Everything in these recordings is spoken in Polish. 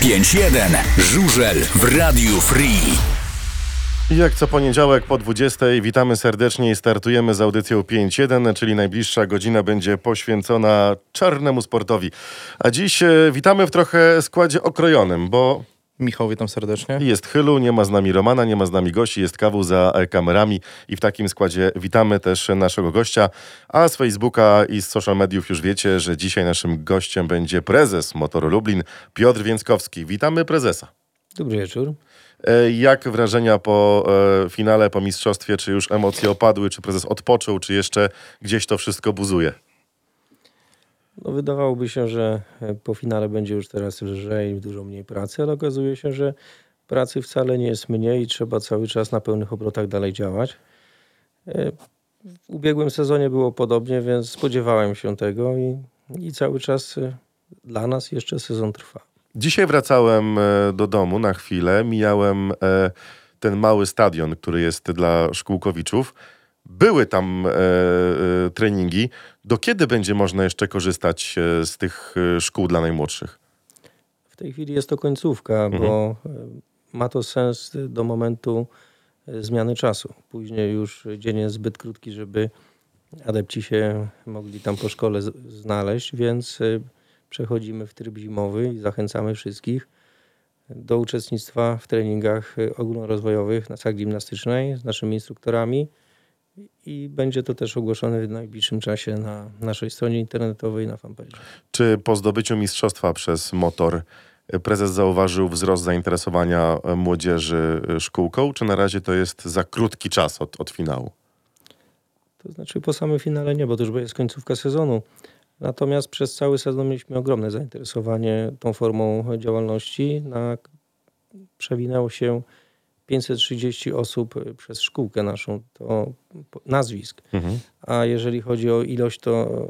5-1. Żużel w Radiu Free. Jak co poniedziałek po 20 witamy serdecznie i startujemy z audycją 5.1, czyli najbliższa godzina będzie poświęcona czarnemu sportowi. A dziś e, witamy w trochę składzie okrojonym, bo Michał, witam serdecznie. jest Chylu, nie ma z nami Romana, nie ma z nami gości, jest Kawu za kamerami i w takim składzie witamy też naszego gościa. A z Facebooka i z social mediów już wiecie, że dzisiaj naszym gościem będzie prezes Motoru Lublin, Piotr Więckowski. Witamy prezesa. Dobry wieczór. E, Jak wrażenia po e, finale, po mistrzostwie? Czy już emocje opadły? Czy prezes odpoczął? Czy jeszcze gdzieś to wszystko buzuje? No, wydawałoby się, że e, po finale będzie już teraz lżej, dużo mniej pracy, ale okazuje się, że pracy wcale nie jest mniej i trzeba cały czas na pełnych obrotach dalej działać. E, W ubiegłym sezonie było podobnie, więc spodziewałem się tego i, i cały czas e, dla nas jeszcze sezon trwa. Dzisiaj wracałem do domu na chwilę. Mijałem ten mały stadion, który jest dla szkółkowiczów. Były tam e, e, treningi. Do kiedy będzie można jeszcze korzystać e, z tych e, szkół dla najmłodszych? W tej chwili jest to końcówka, bo e, ma to sens do momentu zmiany czasu. Później już dzień jest zbyt krótki, żeby adepci się mogli tam po szkole znaleźć, więc przechodzimy w tryb zimowy i zachęcamy wszystkich do uczestnictwa w treningach ogólnorozwojowych na sali gimnastycznej z naszymi instruktorami i będzie to też ogłoszone w najbliższym czasie na naszej stronie internetowej na fanpage. Czy po zdobyciu mistrzostwa przez motor e, prezes zauważył wzrost zainteresowania e, młodzieży e, szkółką? Czy na razie to jest za krótki czas od, od finału? To znaczy po samym finale nie, bo to już jest końcówka sezonu. Natomiast przez cały sezon mieliśmy ogromne zainteresowanie tą formą działalności. Na, przewinęło się 530 osób przez szkółkę naszą, to nazwisk. Mhm. A jeżeli chodzi o ilość, to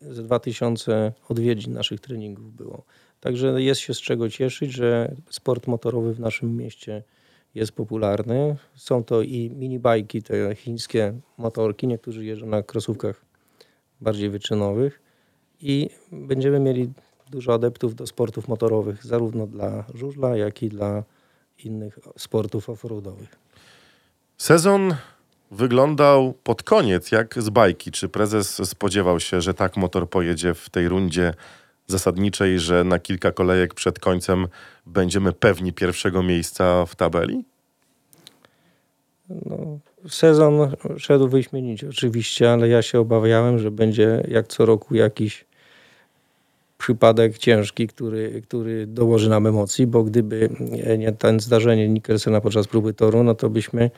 ze 2000 odwiedzin naszych treningów było. Także jest się z czego cieszyć, że sport motorowy w naszym mieście jest popularny. Są to i minibajki, te chińskie motorki. Niektórzy jeżdżą na krosówkach bardziej wyczynowych. I będziemy mieli dużo adeptów do sportów motorowych, zarówno dla żużla, jak i dla innych sportów offroadowych. Sezon wyglądał pod koniec jak z bajki. Czy prezes spodziewał się, że tak motor pojedzie w tej rundzie zasadniczej, że na kilka kolejek przed końcem będziemy pewni pierwszego miejsca w tabeli? No, sezon szedł wyśmienicie oczywiście, ale ja się obawiałem, że będzie jak co roku jakiś przypadek ciężki, który, który dołoży nam emocji, bo gdyby nie ten zdarzenie Nikkelsena podczas próby toru, no to byśmy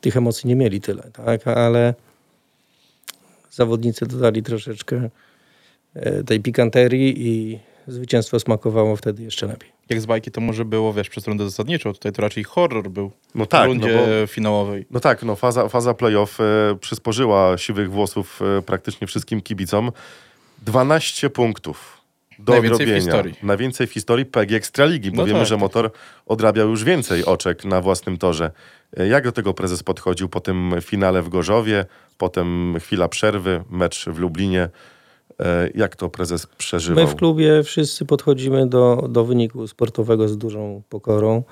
tych emocji nie mieli tyle, tak? Ale zawodnicy dodali troszeczkę e, tej pikanterii i zwycięstwo smakowało wtedy jeszcze lepiej. Jak z bajki to może było, wiesz, przez rundę zasadniczą. Tutaj to raczej horror był No w tak, no rundzie bo finałowej. No tak, no faza, faza playoff e, przysporzyła siwych włosów e, praktycznie wszystkim kibicom. 12 punktów do Najwięcej w odrobienia. historii. Najwięcej w historii PG Ekstraligi, bo No wiemy, tak, że motor odrabiał już więcej oczek na własnym torze. E, Jak do tego prezes podchodził po tym finale w Gorzowie, potem chwila przerwy, mecz w Lublinie? E, Jak to prezes przeżywał? My w klubie wszyscy podchodzimy do, do wyniku sportowego z dużą pokorą,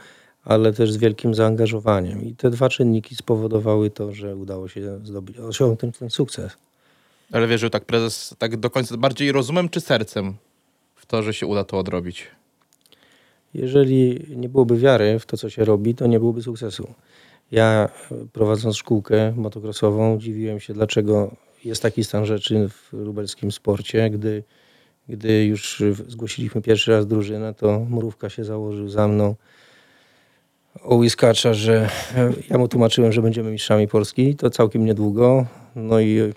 ale też z wielkim zaangażowaniem. I te dwa czynniki spowodowały to, że udało się zdobyć, osiągnąć ten sukces. Ale wierzył tak prezes, tak do końca, bardziej rozumem czy sercem w to, że się uda to odrobić? Jeżeli nie byłoby wiary w to, co się robi, to nie byłoby sukcesu. Ja e, prowadząc szkółkę motocrossową dziwiłem się, dlaczego jest taki stan rzeczy w lubelskim sporcie. Gdy, gdy już zgłosiliśmy pierwszy raz drużynę, to Mrówka się założył za mną o łyskacza, że e, ja mu tłumaczyłem, że będziemy mistrzami Polski. To całkiem niedługo. No i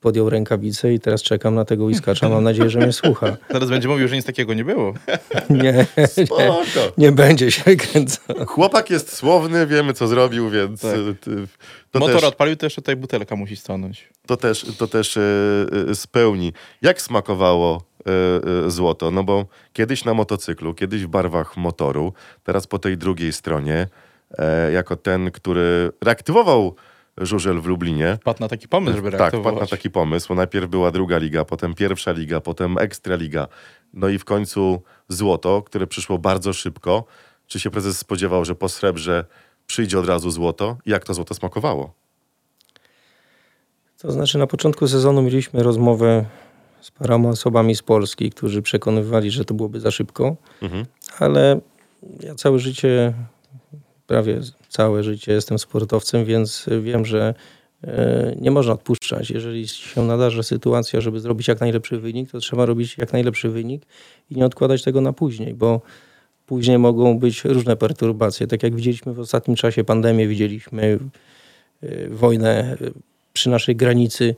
podjął rękawice i teraz czekam na tego łyskacza. Mam nadzieję, że mnie słucha. Zaraz będzie mówił, że nic takiego nie było. Nie, nie, nie będzie się kręcał. Chłopak jest słowny, wiemy co zrobił, więc Tak. to Motor też... odpalił, to jeszcze tutaj butelka musi stanąć. to też, to też e, spełni. Jak smakowało e, złoto? No bo kiedyś na motocyklu, kiedyś w barwach motoru, teraz po tej drugiej stronie, e, jako ten, który reaktywował Żużel w Lublinie. Padł na taki pomysł, żeby Tak, reaktywować. padł na taki pomysł. Najpierw była druga liga, potem pierwsza liga, potem ekstraliga. No i w końcu złoto, które przyszło bardzo szybko. Czy się prezes spodziewał, że po srebrze przyjdzie od razu złoto? Jak to złoto smakowało? To znaczy na początku sezonu mieliśmy rozmowę z paroma osobami z Polski, którzy przekonywali, że to byłoby za szybko, Mhm. ale ja całe życie, prawie całe życie jestem sportowcem, więc wiem, że e, nie można odpuszczać. Jeżeli się nadarza sytuacja, żeby zrobić jak najlepszy wynik, to trzeba robić jak najlepszy wynik i nie odkładać tego na później, bo później mogą być różne perturbacje. Tak jak widzieliśmy w ostatnim czasie pandemię, widzieliśmy e, wojnę e, przy naszej granicy.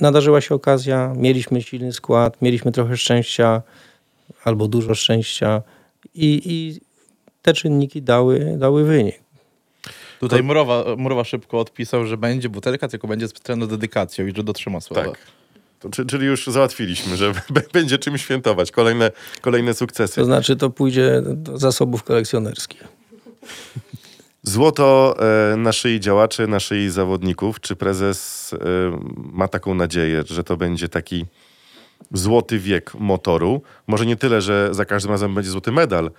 Nadarzyła się okazja, mieliśmy silny skład, mieliśmy trochę szczęścia albo dużo szczęścia i, i te czynniki dały, dały wynik. Tutaj Murowa, Murowa szybko odpisał, że będzie butelka, tylko będzie specjalną dedykacją i że dotrzyma słowa. Tak. To, czy, czyli już załatwiliśmy, że będzie czym świętować. Kolejne, kolejne sukcesy. To znaczy to pójdzie do zasobów kolekcjonerskich. Złoto e, na szyi działaczy, na szyi zawodników. Czy prezes e, ma taką nadzieję, że to będzie taki złoty wiek motoru? Może nie tyle, że za każdym razem będzie złoty medal,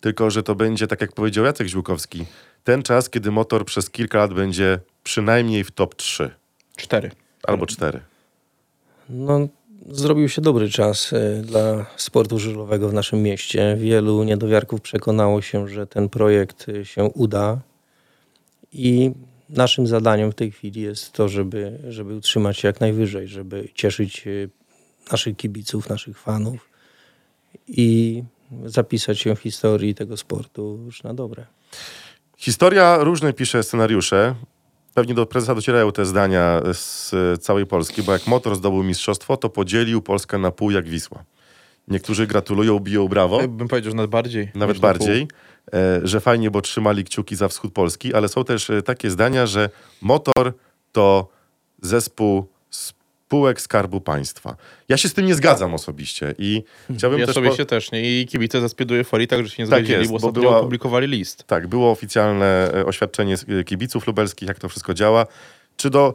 tylko że to będzie, tak jak powiedział Jacek Ziłkowski, ten czas, kiedy motor przez kilka lat będzie przynajmniej w top 3 Cztery. albo 4. No, zrobił się dobry czas e, dla sportu żużlowego w naszym mieście. Wielu niedowiarków przekonało się, że ten projekt e, się uda i naszym zadaniem w tej chwili jest to, żeby, żeby utrzymać się jak najwyżej, żeby cieszyć e, naszych kibiców, naszych fanów i zapisać się w historii tego sportu już na dobre. Historia różne pisze scenariusze. Pewnie do prezesa docierają te zdania z całej Polski, bo jak motor zdobył mistrzostwo, to podzielił Polskę na pół jak Wisła. Niektórzy gratulują, biją brawo, Ja bym powiedział, że nawet bardziej. nawet niż na bardziej, e, że fajnie, bo trzymali kciuki za wschód Polski, ale są też e, takie zdania, że motor to zespół spółek Skarbu Państwa. Ja się z tym nie zgadzam osobiście i chciałbym Ja też... sobie po- się też nie. I kibice ze Speedu Euforii także się nie Tak zgodzili, jest, bo bo ostatnio była- opublikowali list. Tak, było oficjalne e, oświadczenie e, kibiców lubelskich, jak to wszystko działa. Czy do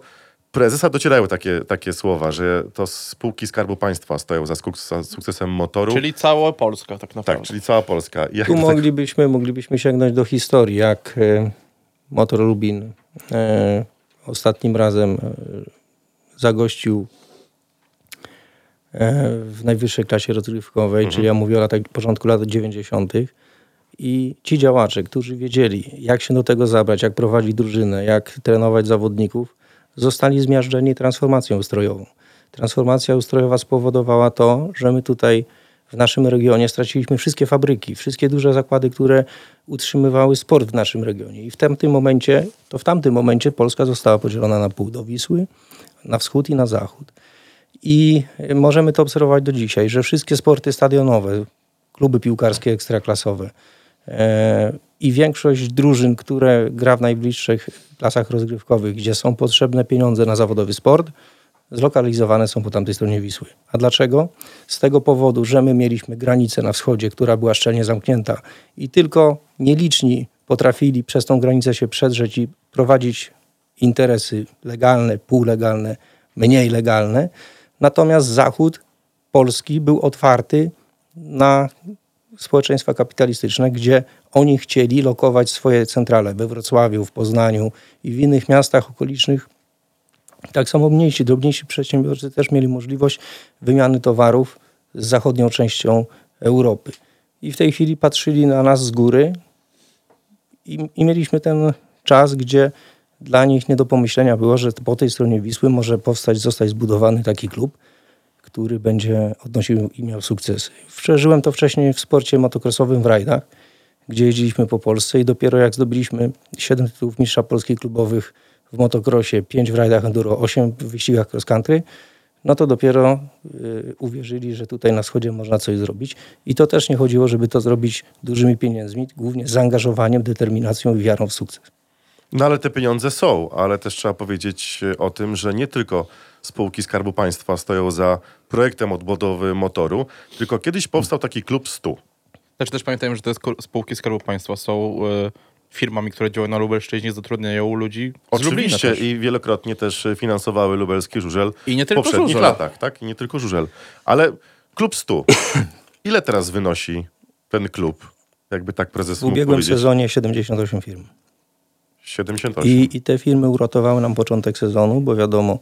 prezesa docierają takie, takie słowa, że to spółki Skarbu Państwa stoją za, sukcesem motoru? Czyli cała Polska tak naprawdę. tak, czyli cała Polska. I Jak Tu tego- moglibyśmy, moglibyśmy sięgnąć do historii, jak e, Motor Lubin e, ostatnim razem e, zagościł e, w najwyższej klasie rozgrywkowej, czyli ja mówię o latach, początku lat 90. I ci działacze, którzy wiedzieli, jak się do tego zabrać, jak prowadzić drużynę, jak trenować zawodników, zostali zmiażdżeni transformacją ustrojową. Transformacja ustrojowa spowodowała to, że my tutaj w naszym regionie straciliśmy wszystkie fabryki, wszystkie duże zakłady, które utrzymywały sport w naszym regionie. I w tamtym momencie, to w tamtym momencie Polska została podzielona na pół do Wisły, na wschód i na zachód. I możemy to obserwować do dzisiaj, że wszystkie sporty stadionowe, kluby piłkarskie ekstraklasowe e, i większość drużyn, które gra w najbliższych klasach rozgrywkowych, gdzie są potrzebne pieniądze na zawodowy sport, zlokalizowane są po tamtej stronie Wisły. A dlaczego? Z tego powodu, że my mieliśmy granicę na wschodzie, która była szczelnie zamknięta i tylko nieliczni potrafili przez tą granicę się przedrzeć i prowadzić interesy legalne, półlegalne, mniej legalne. Natomiast Zachód Polski był otwarty na społeczeństwa kapitalistyczne, gdzie oni chcieli lokować swoje centrale we Wrocławiu, w Poznaniu i w innych miastach okolicznych. Tak samo mniejsi, drobniejsi przedsiębiorcy też mieli możliwość wymiany towarów z zachodnią częścią Europy. I w tej chwili patrzyli na nas z góry i, i mieliśmy ten czas, gdzie dla nich nie do pomyślenia było, że po tej stronie Wisły może powstać, zostać zbudowany taki klub, który będzie odnosił i miał sukcesy. Przeżyłem to wcześniej w sporcie motocrossowym w rajdach, gdzie jeździliśmy po Polsce i dopiero jak zdobyliśmy 7 tytułów mistrza polskich klubowych w motocrossie, 5 w rajdach enduro, 8 w wyścigach cross country, no to dopiero y, uwierzyli, że tutaj na wschodzie można coś zrobić. I to też nie chodziło, żeby to zrobić dużymi pieniędzmi, głównie zaangażowaniem, determinacją i wiarą w sukces. No ale te pieniądze są, ale też trzeba powiedzieć e, o tym, że nie tylko spółki Skarbu Państwa stoją za projektem odbudowy motoru, tylko kiedyś powstał taki klub 100. Znaczy też pamiętajmy, że te spółki Skarbu Państwa są e, firmami, które działają na Lubelszczyźnie, zatrudniają ludzi Oczywiście i wielokrotnie też e, finansowały lubelski żużel I nie w tylko poprzednich żużel. latach, tak? I nie tylko żużel. Ale klub 100. Ile teraz wynosi ten klub? Jakby tak prezes W ubiegłym powiedzieć. sezonie 78 firm. 78. I, I te firmy uratowały nam początek sezonu, bo wiadomo,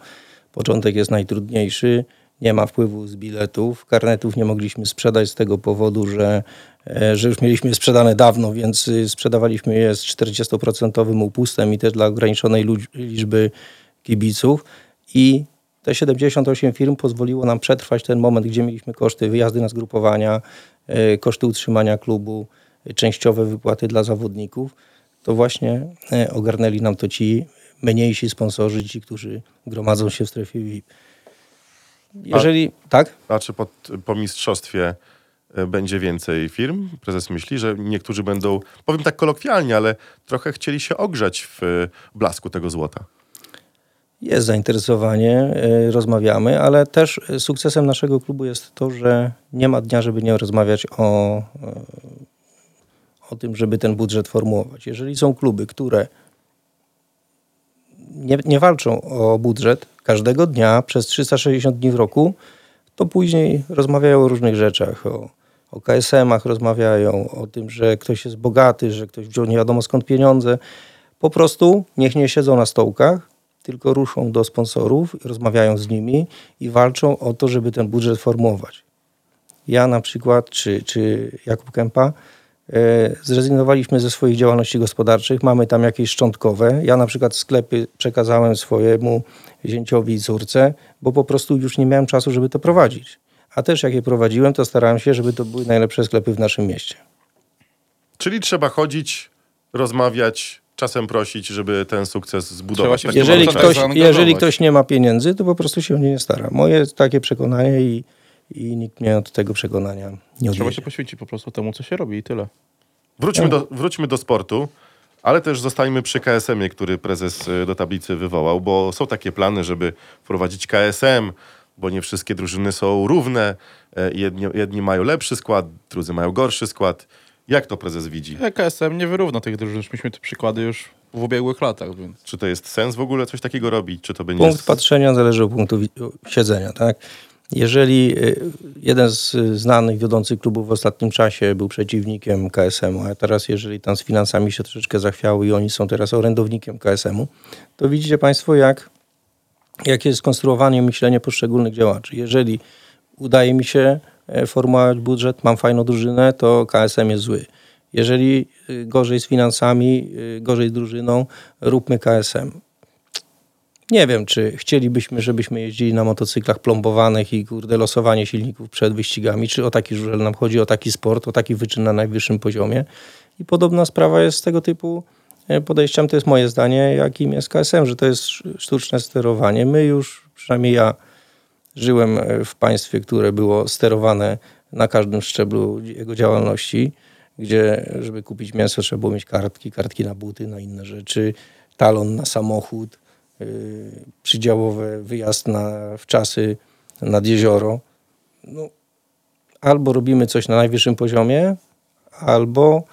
początek jest najtrudniejszy, nie ma wpływu z biletów, karnetów nie mogliśmy sprzedać z tego powodu, że, e, że już mieliśmy sprzedane dawno, więc y, sprzedawaliśmy je z 40% upustem i też dla ograniczonej liczby kibiców. I te 78 firm pozwoliło nam przetrwać ten moment, gdzie mieliśmy koszty wyjazdy na zgrupowania, e, koszty utrzymania klubu, częściowe wypłaty dla zawodników. To właśnie e, ogarnęli nam to ci mniejsi sponsorzy, ci, którzy gromadzą się w strefie VIP. Jeżeli, tak? A czy po, po mistrzostwie e, będzie więcej firm? Prezes myśli, że niektórzy będą, powiem tak kolokwialnie, ale trochę chcieli się ogrzać w e, blasku tego złota. Jest zainteresowanie, rozmawiamy, ale też sukcesem naszego klubu jest to, że nie ma dnia, żeby nie rozmawiać o, o tym, żeby ten budżet formułować. Jeżeli są kluby, które nie, nie walczą o budżet każdego dnia przez 360 dni w roku, to później rozmawiają o różnych rzeczach. O, o KSM-ach rozmawiają, o tym, że ktoś jest bogaty, że ktoś wziął nie wiadomo skąd pieniądze. Po prostu niech nie siedzą na stołkach, tylko ruszą do sponsorów, rozmawiają z nimi i walczą o to, żeby ten budżet formułować. Ja na przykład, czy, czy Jakub Kępa, zrezygnowaliśmy ze swoich działalności gospodarczych, mamy tam jakieś szczątkowe. Ja na przykład sklepy przekazałem swojemu zięciowi i córce, bo po prostu już nie miałem czasu, żeby to prowadzić. A też jak je prowadziłem, to starałem się, żeby to były najlepsze sklepy w naszym mieście. Czyli trzeba chodzić, rozmawiać, czasem prosić, żeby ten sukces zbudować. Taki Jeżeli ktoś, jeżeli ktoś nie ma pieniędzy, to po prostu się o nie nie stara. Moje takie przekonanie i, i nikt mnie od tego przekonania nie Trzeba odwiedzie. się poświęcić po prostu temu, co się robi i tyle. Wróćmy do, wróćmy do sportu, ale też zostańmy przy KSM-ie, który prezes y, do tablicy wywołał, bo są takie plany, żeby wprowadzić KSM, bo nie wszystkie drużyny są równe. E, Jedni, jedni mają lepszy skład, drudzy mają gorszy skład. Jak to prezes widzi? KSM nie wyrówna tych drużyn. Już Mieliśmy te przykłady już w ubiegłych latach, więc Czy to jest sens w ogóle coś takiego robić? Czy to będzie... Punkt patrzenia zależy od punktu siedzenia, tak? Jeżeli y, jeden z y, znanych, wiodących klubów w ostatnim czasie był przeciwnikiem KSM-u, a teraz jeżeli tam z finansami się troszeczkę zachwiały i oni są teraz orędownikiem KSM-u, to widzicie Państwo, jak, jakie jest skonstruowanie myślenie poszczególnych działaczy. Jeżeli udaje mi się e, formułować budżet, mam fajną drużynę, to KSM jest zły. Jeżeli y, gorzej z finansami, gorzej z drużyną, róbmy KSM. Nie wiem, czy chcielibyśmy, żebyśmy jeździli na motocyklach plombowanych i kurde losowanie silników przed wyścigami, czy o taki żużel nam chodzi, o taki sport, o taki wyczyn na najwyższym poziomie. I podobna sprawa jest z tego typu e, podejściem, to jest moje zdanie, jakim jest KSM, że to jest sz- sztuczne sterowanie. My już, przynajmniej ja, żyłem e, w państwie, które było sterowane na każdym szczeblu jego działalności, gdzie żeby kupić mięso trzeba było mieć kartki, kartki na buty, na inne rzeczy, talon na samochód, przydziałowe wyjazd na, w czasy nad jezioro. No, albo robimy coś na najwyższym poziomie, albo,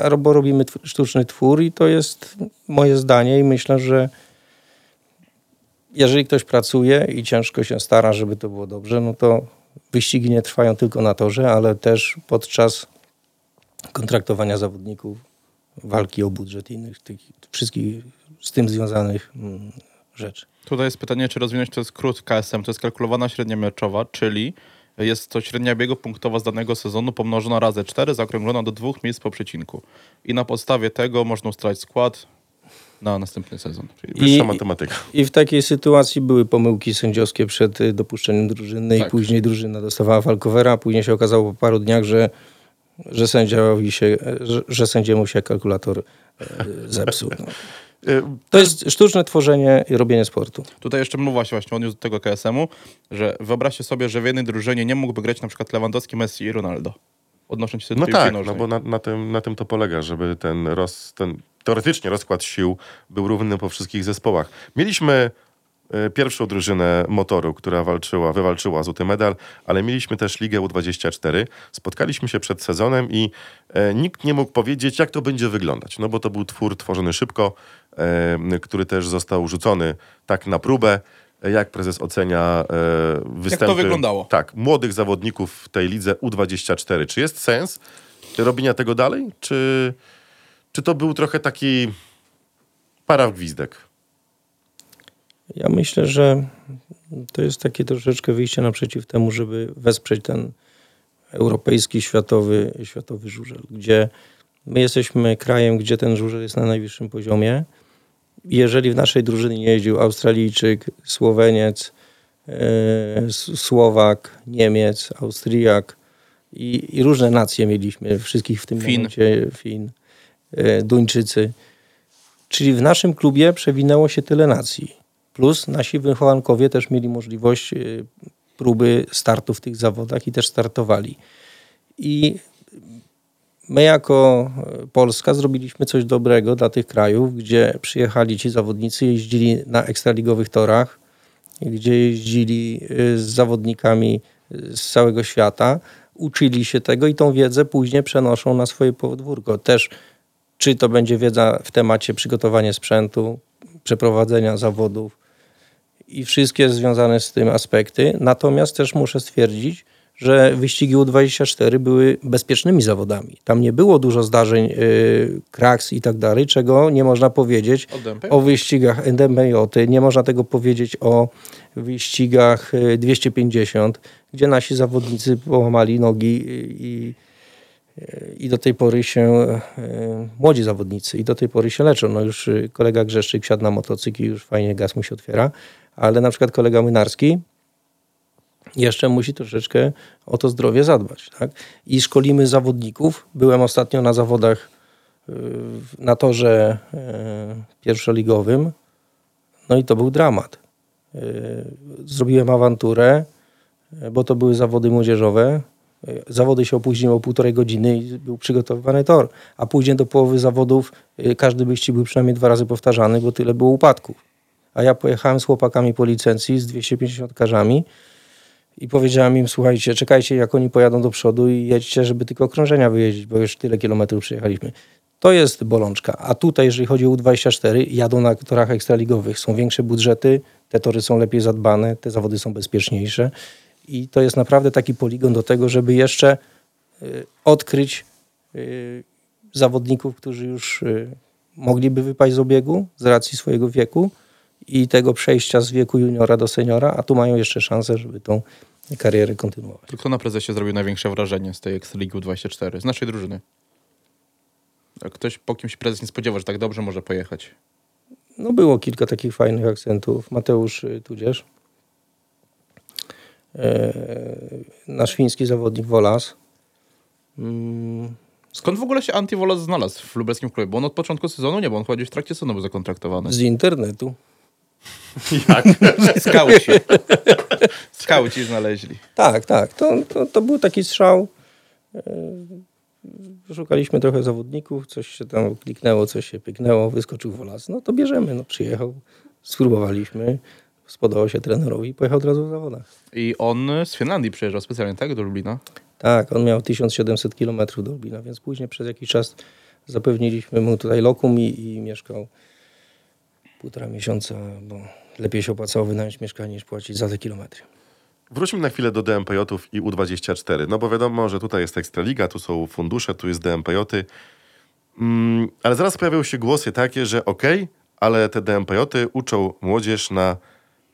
albo robimy tw- sztuczny twór i to jest moje zdanie i myślę, że jeżeli ktoś pracuje i ciężko się stara, żeby to było dobrze, no to wyścigi nie trwają tylko na torze, ale też podczas kontraktowania zawodników, walki o budżet i innych tych wszystkich z tym związanych mm, rzeczy. Tutaj jest pytanie, czy rozwinąć to skrót KSM. To jest kalkulowana średnia meczowa, czyli jest to średnia biegu punktowa z danego sezonu pomnożona razy 4, zaokrąglona do dwóch miejsc po przecinku. I na podstawie tego można ustalać skład na następny sezon. Czyli Wyższa I- matematyka. I w takiej sytuacji były pomyłki sędziowskie przed dopuszczeniem drużyny Tak. i później drużyna dostawała walkowera, a później się okazało po paru dniach, że, że, sędziowi się, że, że sędziemu się kalkulator e, zepsuł. No. Y, To jest sztuczne tworzenie i robienie sportu. Tutaj jeszcze mowa się właśnie odniósł do tego KSM-u, że wyobraźcie sobie, że w jednej drużynie nie mógłby grać na przykład Lewandowski, Messi i Ronaldo. Odnosząc się do No piłki tak, no nożnej. bo na, na, tym, na tym to polega, żeby ten, roz, ten teoretycznie rozkład sił był równy po wszystkich zespołach. Mieliśmy e, pierwszą drużynę motoru, która walczyła, wywalczyła złoty medal, ale mieliśmy też Ligę U24. Spotkaliśmy się przed sezonem i e, nikt nie mógł powiedzieć, jak to będzie wyglądać. No bo to był twór tworzony szybko, e, który też został rzucony tak na próbę. E, Jak prezes ocenia e, występy... wyglądało? Tak, młodych zawodników w tej lidze U24. Czy jest sens robienia tego dalej? Czy, czy to był trochę taki paragwizdek? Ja myślę, że to jest takie troszeczkę wyjście naprzeciw temu, żeby wesprzeć ten europejski, światowy, światowy żużel, gdzie my jesteśmy krajem, gdzie ten żużel jest na najwyższym poziomie. Jeżeli w naszej drużynie nie jeździł Australijczyk, Słoweniec, e, Słowak, Niemiec, Austriak i, i różne nacje mieliśmy, wszystkich w tym Fin. momencie, Fin, e, Duńczycy. Czyli w naszym klubie przewinęło się tyle nacji. Plus nasi wychowankowie też mieli możliwość y, próby startu w tych zawodach i też startowali. I my jako y, Polska zrobiliśmy coś dobrego dla tych krajów, gdzie przyjechali ci zawodnicy, jeździli na ekstraligowych torach, gdzie jeździli y, z zawodnikami z całego świata, uczyli się tego i tą wiedzę później przenoszą na swoje podwórko. Też czy to będzie wiedza w temacie przygotowania sprzętu, przeprowadzenia zawodów i wszystkie związane z tym aspekty. Natomiast też muszę stwierdzić, że wyścigi U24 były bezpiecznymi zawodami. Tam nie było dużo zdarzeń, yy, kraks i tak dalej, czego nie można powiedzieć O wyścigach NDMJ, nie można tego powiedzieć o wyścigach y, 250, gdzie nasi zawodnicy połamali nogi i, i do tej pory się, e, młodzi zawodnicy, i do tej pory się leczą. No już y, kolega Grzeszczyk wsiadł na motocykl i już fajnie gaz mu się otwiera, ale na przykład kolega Mynarski jeszcze musi troszeczkę o to zdrowie zadbać. Tak? I szkolimy zawodników. Byłem ostatnio na zawodach y, na torze e, pierwszoligowym, no i to był dramat. Y, Zrobiłem awanturę, bo to były zawody młodzieżowe. Zawody się opóźniły o półtorej godziny i był przygotowywany tor. A później do połowy zawodów każdy wyścig był przynajmniej dwa razy powtarzany, bo tyle było upadków. A ja pojechałem z chłopakami po licencji, z 250 karzami i powiedziałem im, słuchajcie, czekajcie jak oni pojadą do przodu i jedźcie, żeby tylko okrążenia wyjeździć, bo już tyle kilometrów przejechaliśmy. To jest bolączka. A tutaj, jeżeli chodzi o U24, jadą na torach ekstraligowych. Są większe budżety, te tory są lepiej zadbane, te zawody są bezpieczniejsze. I to jest naprawdę taki poligon do tego, żeby jeszcze y, odkryć y, zawodników, którzy już y, mogliby wypaść z obiegu z racji swojego wieku i tego przejścia z wieku juniora do seniora, a tu mają jeszcze szansę, żeby tą karierę kontynuować. To kto na prezesie zrobił największe wrażenie z tej Ekstraligi U24? Z naszej drużyny. Jak ktoś po kimś prezes nie spodziewa, że tak dobrze może pojechać. No było kilka takich fajnych akcentów. Mateusz y, Tudzież, e, nasz fiński zawodnik Wolas. Mm, Skąd w ogóle się Antivolas znalazł w lubelskim klubie? Bo on od początku sezonu nie, bo on gdzieś w trakcie sezonu był zakontraktowany. Z internetu. Skauci. Skauci znaleźli. Tak, tak. To, to, to był taki strzał. E, Szukaliśmy trochę zawodników, coś się tam kliknęło, coś się pyknęło, wyskoczył Wolas. No to bierzemy. No przyjechał, spróbowaliśmy, spodobało się trenerowi i pojechał od razu w zawodach. I on z Finlandii przyjeżdżał specjalnie, tak? Do Lublina. Tak, on miał 1700 km do Lublina, więc później przez jakiś czas zapewniliśmy mu tutaj lokum i, i mieszkał półtora miesiąca, bo lepiej się opłacało wynająć mieszkanie niż płacić za te kilometry. Wróćmy na chwilę do DMPJ-ów i U24. No bo wiadomo, że tutaj jest Ekstraliga, tu są fundusze, tu jest DMPJ-y. Mm, ale zaraz pojawią się głosy takie, że okej, ale te DMPJ-y uczą młodzież na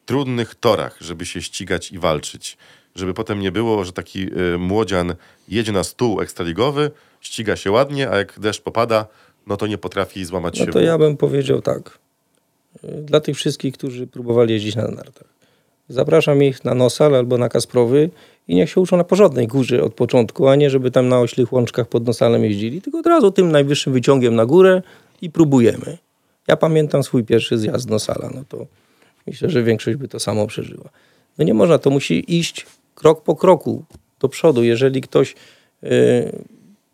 trudnych torach, żeby się ścigać i walczyć. Żeby potem nie było, że taki y, młodzian jedzie na stół ekstraligowy, ściga się ładnie, a jak deszcz popada, no to nie potrafi złamać No się. to w- ja bym powiedział tak. Dla tych wszystkich, którzy próbowali jeździć na nartach. Zapraszam ich na Nosal albo na Kasprowy i niech się uczą na porządnej górze od początku, a nie żeby tam na oślych łączkach pod Nosalem jeździli, tylko od razu tym najwyższym wyciągiem na górę i próbujemy. Ja pamiętam swój pierwszy zjazd Nosala, no to myślę, że większość by to samo przeżyła. No nie można, to musi iść krok po kroku do przodu. Jeżeli ktoś y,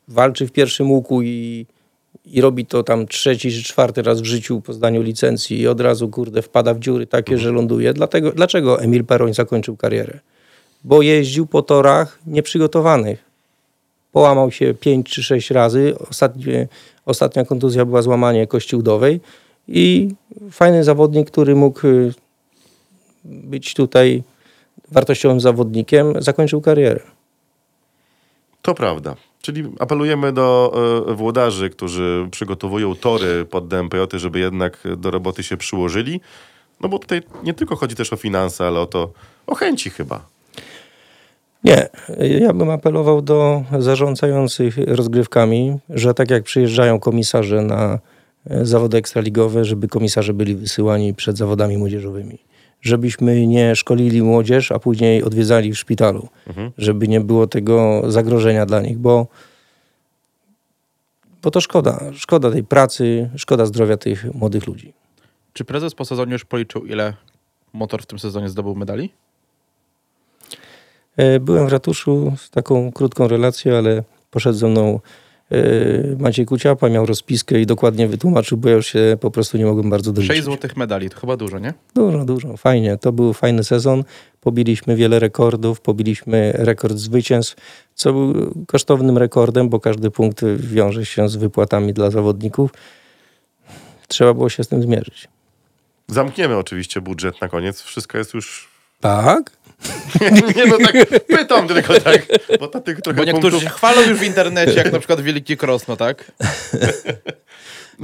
walczy w pierwszym łuku i i robi to tam trzeci czy czwarty raz w życiu po zdaniu licencji i od razu, kurde, wpada w dziury takie, że ląduje. Dlatego, dlaczego Emil Peroń zakończył karierę? Bo jeździł po torach nieprzygotowanych. Połamał się pięć czy sześć razy. Ostatnie, ostatnia kontuzja była złamanie kości udowej i fajny zawodnik, który mógł y, być tutaj wartościowym zawodnikiem, zakończył karierę. To prawda. Czyli apelujemy do e, włodarzy, którzy przygotowują tory pod DMPJ, żeby jednak do roboty się przyłożyli. No bo tutaj nie tylko chodzi też o finanse, ale o to, o chęci chyba. Nie, ja bym apelował do zarządzających rozgrywkami, że tak jak przyjeżdżają komisarze na e, zawody ekstraligowe, żeby komisarze byli wysyłani przed zawodami młodzieżowymi. Żebyśmy nie szkolili młodzież, a później odwiedzali w szpitalu. Żeby nie było tego zagrożenia dla nich, bo, bo to szkoda. Szkoda tej pracy, szkoda zdrowia tych młodych ludzi. Czy prezes po sezonie już policzył, ile motor w tym sezonie zdobył medali? E, Byłem w ratuszu z taką krótką relacją, ale poszedł ze mną Maciej Kuciapa, miał rozpiskę i dokładnie wytłumaczył, bo ja już się po prostu nie mogłem bardzo doliczyć. 6 złotych medali, to chyba dużo, nie? Dużo, dużo, fajnie. To był fajny sezon. Pobiliśmy wiele rekordów, pobiliśmy rekord zwycięstw, co był kosztownym rekordem, bo każdy punkt wiąże się z wypłatami dla zawodników. Trzeba było się z tym zmierzyć. Zamkniemy oczywiście budżet na koniec. Wszystko jest już... Tak? nie no tak, pytam tylko tak, bo na tych trochę Bo niektórzy punktów... się chwalą już w internecie, jak na przykład Wielki Krosno, tak?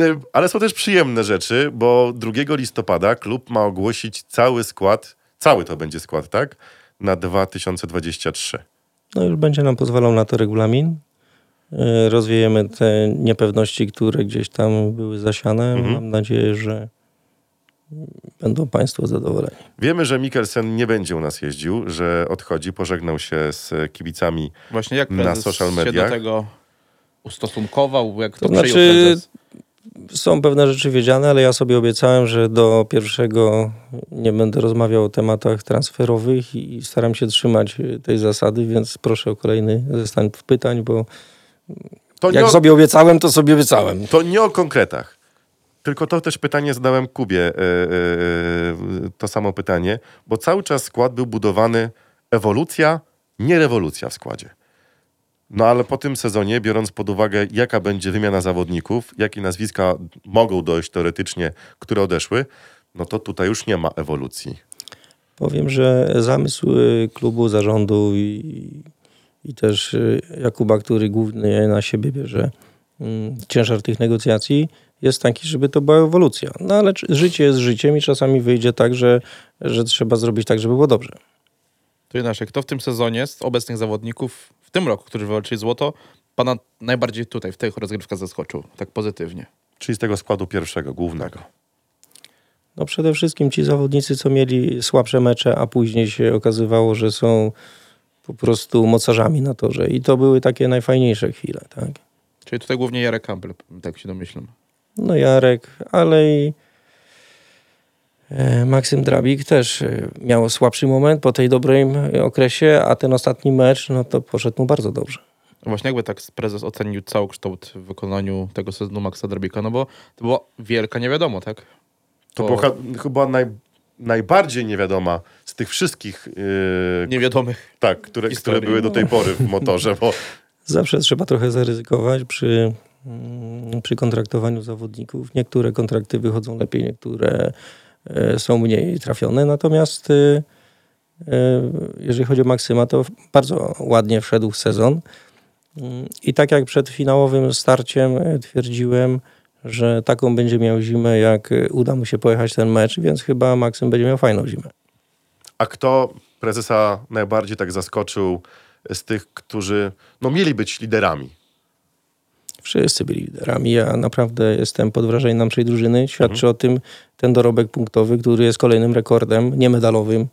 Y, Ale są też przyjemne rzeczy, bo 2 listopada klub ma ogłosić cały skład, cały to będzie skład, tak? Na 2023. No już będzie nam pozwalał na to regulamin. E, Rozwiejemy te niepewności, które gdzieś tam były zasiane. Mam nadzieję, że będą Państwo zadowoleni. Wiemy, że Mikkelsen nie będzie u nas jeździł, że odchodzi, pożegnał się z kibicami. Właśnie jak Na social się mediach? do tego ustosunkował, jak to, To znaczy, prezes? Są pewne rzeczy wiedziane, ale ja sobie obiecałem, że do pierwszego nie będę rozmawiał o tematach transferowych i staram się trzymać tej zasady, więc proszę o kolejny zestaw pytań, bo To jak o, sobie obiecałem, to sobie obiecałem. to nie o konkretach. Tylko to też pytanie zadałem Kubie, e, e, e, to samo pytanie, bo cały czas skład był budowany ewolucja, nie rewolucja w składzie. No ale po tym sezonie, biorąc pod uwagę, jaka będzie wymiana zawodników, jakie nazwiska mogą dojść teoretycznie, które odeszły, no to tutaj już nie ma ewolucji. Powiem, że zamysł y, klubu, zarządu i, i też y, Jakuba, który głównie na siebie bierze mm, ciężar tych negocjacji, jest taki, żeby to była ewolucja. No ale życie jest życiem i czasami wyjdzie tak, że, że trzeba zrobić tak, żeby było dobrze. To inaczej, kto w tym sezonie z obecnych zawodników, w tym roku, którzy wywalczyli złoto, pana najbardziej tutaj, w tych rozgrywkach zaskoczył, tak pozytywnie? Czyli z tego składu pierwszego, głównego. No przede wszystkim ci zawodnicy, co mieli słabsze mecze, a później się okazywało, że są po prostu mocarzami na torze. I to były takie najfajniejsze chwile, tak? Czyli tutaj głównie Jarek Campbell, tak się domyślam. No Jarek, ale i e, Maksym Drabik też e, miał słabszy moment po tej dobrym okresie, a ten ostatni mecz, no to poszedł mu bardzo dobrze. Właśnie jakby tak prezes ocenił całokształt w wykonaniu tego sezonu Maxa Drabika, no bo to była wielka niewiadomo, tak? To Bo- była chyba naj, najbardziej niewiadoma z tych wszystkich, yy, Niewiadomych. tak, które, które były do tej pory w motorze, bo Zawsze trzeba trochę zaryzykować przy, przy kontraktowaniu zawodników. Niektóre kontrakty wychodzą lepiej, niektóre e, są mniej trafione. Natomiast e, e, jeżeli chodzi o Maksyma, to bardzo ładnie wszedł w sezon. Mm, I tak jak przed finałowym starciem e, twierdziłem, że taką będzie miał zimę, jak uda mu się pojechać ten mecz, więc chyba Maksym będzie miał fajną zimę. A kto prezesa najbardziej tak zaskoczył z tych, którzy no, mieli być liderami? Wszyscy byli liderami. Ja naprawdę jestem pod wrażeniem naszej drużyny. Świadczy o tym ten dorobek punktowy, który jest kolejnym rekordem niemedalowym,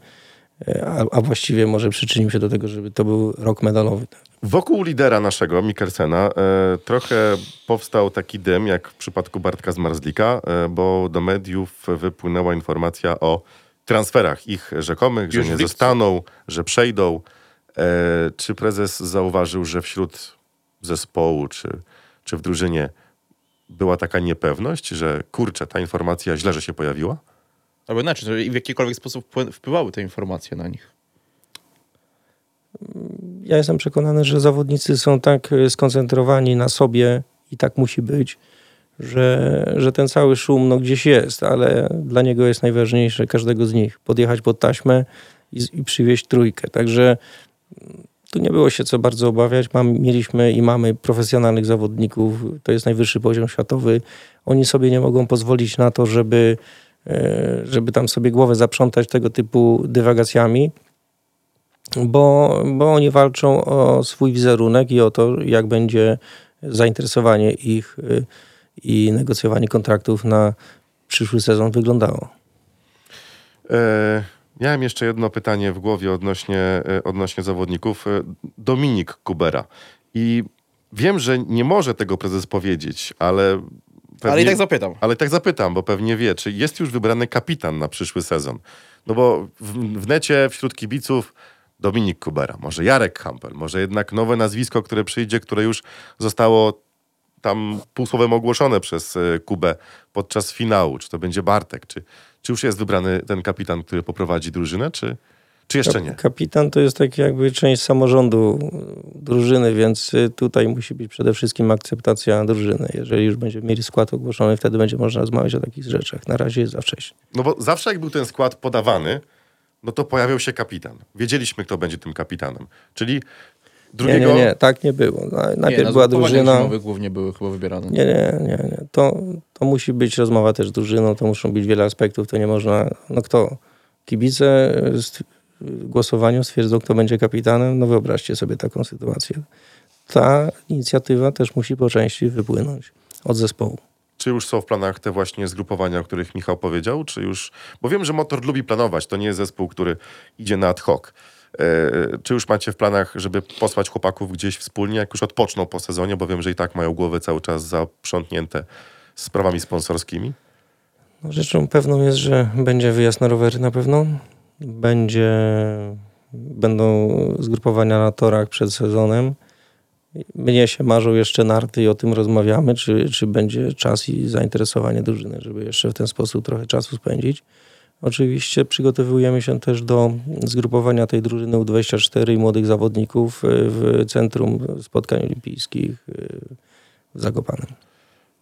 e, a, a właściwie może przyczynił się do tego, żeby to był rok medalowy. Wokół lidera naszego, Mikkelsena, e, trochę powstał taki dym, jak w przypadku Bartka Zmarzlika, e, bo do mediów wypłynęła informacja o transferach ich rzekomych, że Już nie w lipcu. zostaną, że przejdą. E, czy prezes zauważył, że wśród zespołu, czy, czy w drużynie była taka niepewność, że kurczę, ta informacja źle, że się pojawiła? Albo inaczej, że w jakikolwiek sposób wpły- wpływały te informacje na nich. Ja jestem przekonany, że zawodnicy są tak e, skoncentrowani na sobie i tak musi być, że, że ten cały szum no, gdzieś jest, ale dla niego jest najważniejsze, każdego z nich, podjechać pod taśmę i, i przywieźć trójkę. Także tu nie było się co bardzo obawiać. Mam, mieliśmy i mamy profesjonalnych zawodników, to jest najwyższy poziom światowy. Oni sobie nie mogą pozwolić na to, żeby, e, żeby tam sobie głowę zaprzątać tego typu dywagacjami bo, bo oni walczą o swój wizerunek i o to, jak będzie zainteresowanie ich y, i negocjowanie kontraktów na przyszły sezon wyglądało. E, miałem jeszcze jedno pytanie w głowie odnośnie, e, odnośnie zawodników. E, Dominik Kubera. I wiem, że nie może tego prezes powiedzieć, ale. Pewnie, Ale i tak zapytam. ale tak zapytam, bo pewnie wie, czy jest już wybrany kapitan na przyszły sezon. No bo w, w necie wśród kibiców Dominik Kubera, może Jarek Hampel, może jednak nowe nazwisko, które przyjdzie, które już zostało tam półsłowem ogłoszone przez e, Kubę podczas finału. Czy to będzie Bartek, czy, czy już jest wybrany ten kapitan, który poprowadzi drużynę, czy, czy jeszcze nie? Kapitan to jest tak jakby część samorządu y, drużyny, więc y, tutaj musi być przede wszystkim akceptacja drużyny. Jeżeli już będziemy mieli skład ogłoszony, wtedy będzie można rozmawiać o takich rzeczach. Na razie jest za wcześnie. No bo zawsze jak był ten skład podawany, no to pojawiał się kapitan. Wiedzieliśmy, kto będzie tym kapitanem. Czyli drugiego... nie, nie, tak nie było. Na- Najpierw nie, na była drużyna. zimowych głównie były chyba wybierane. Nie, nie, nie, nie. To, to musi być rozmowa też z drużyną, to muszą być wiele aspektów, to nie można, no kto? Kibice w głosowaniu stwierdzą, kto będzie kapitanem, no wyobraźcie sobie taką sytuację. Ta inicjatywa też musi po części wypłynąć od zespołu. Czy już są w planach te właśnie zgrupowania, o których Michał powiedział? Czy już... Bo wiem, że Motor lubi planować. To nie jest zespół, który idzie na ad hoc. E, czy już macie w planach, żeby posłać chłopaków gdzieś wspólnie, jak już odpoczną po sezonie? Bo wiem, że i tak mają głowy cały czas zaprzątnięte sprawami sponsorskimi. No, Rzeczą pewną jest, że będzie wyjazd na rowery na pewno. Będzie, będą zgrupowania na torach przed sezonem. Mnie się marzą jeszcze narty i o tym rozmawiamy, czy, czy będzie czas i zainteresowanie drużyny, żeby jeszcze w ten sposób trochę czasu spędzić. Oczywiście przygotowujemy się też do zgrupowania tej drużyny U24 i młodych zawodników y, w Centrum Spotkań Olimpijskich y, w Zakopanem.